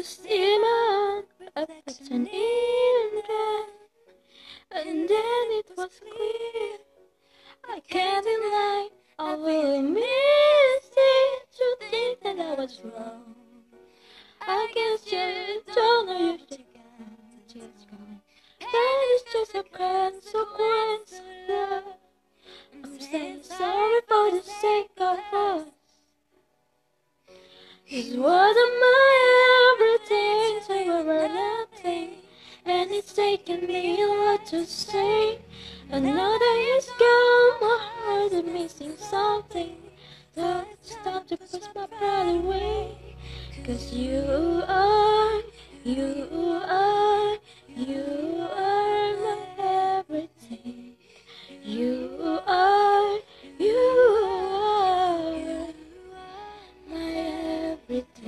Just iman at an inlet, and then it was clear. I can't deny I really missed it to think that I was wrong. I guess you don't know you've taken the chance going. That is just a consequence of love. I'm saying sorry for the sake of us. It wasn't mine. and it's taken me a lot to say. Another is gone, my heart is missing something. So it's time to push my pride away. Cause you are, you are, you are my everything. You are, you are my everything.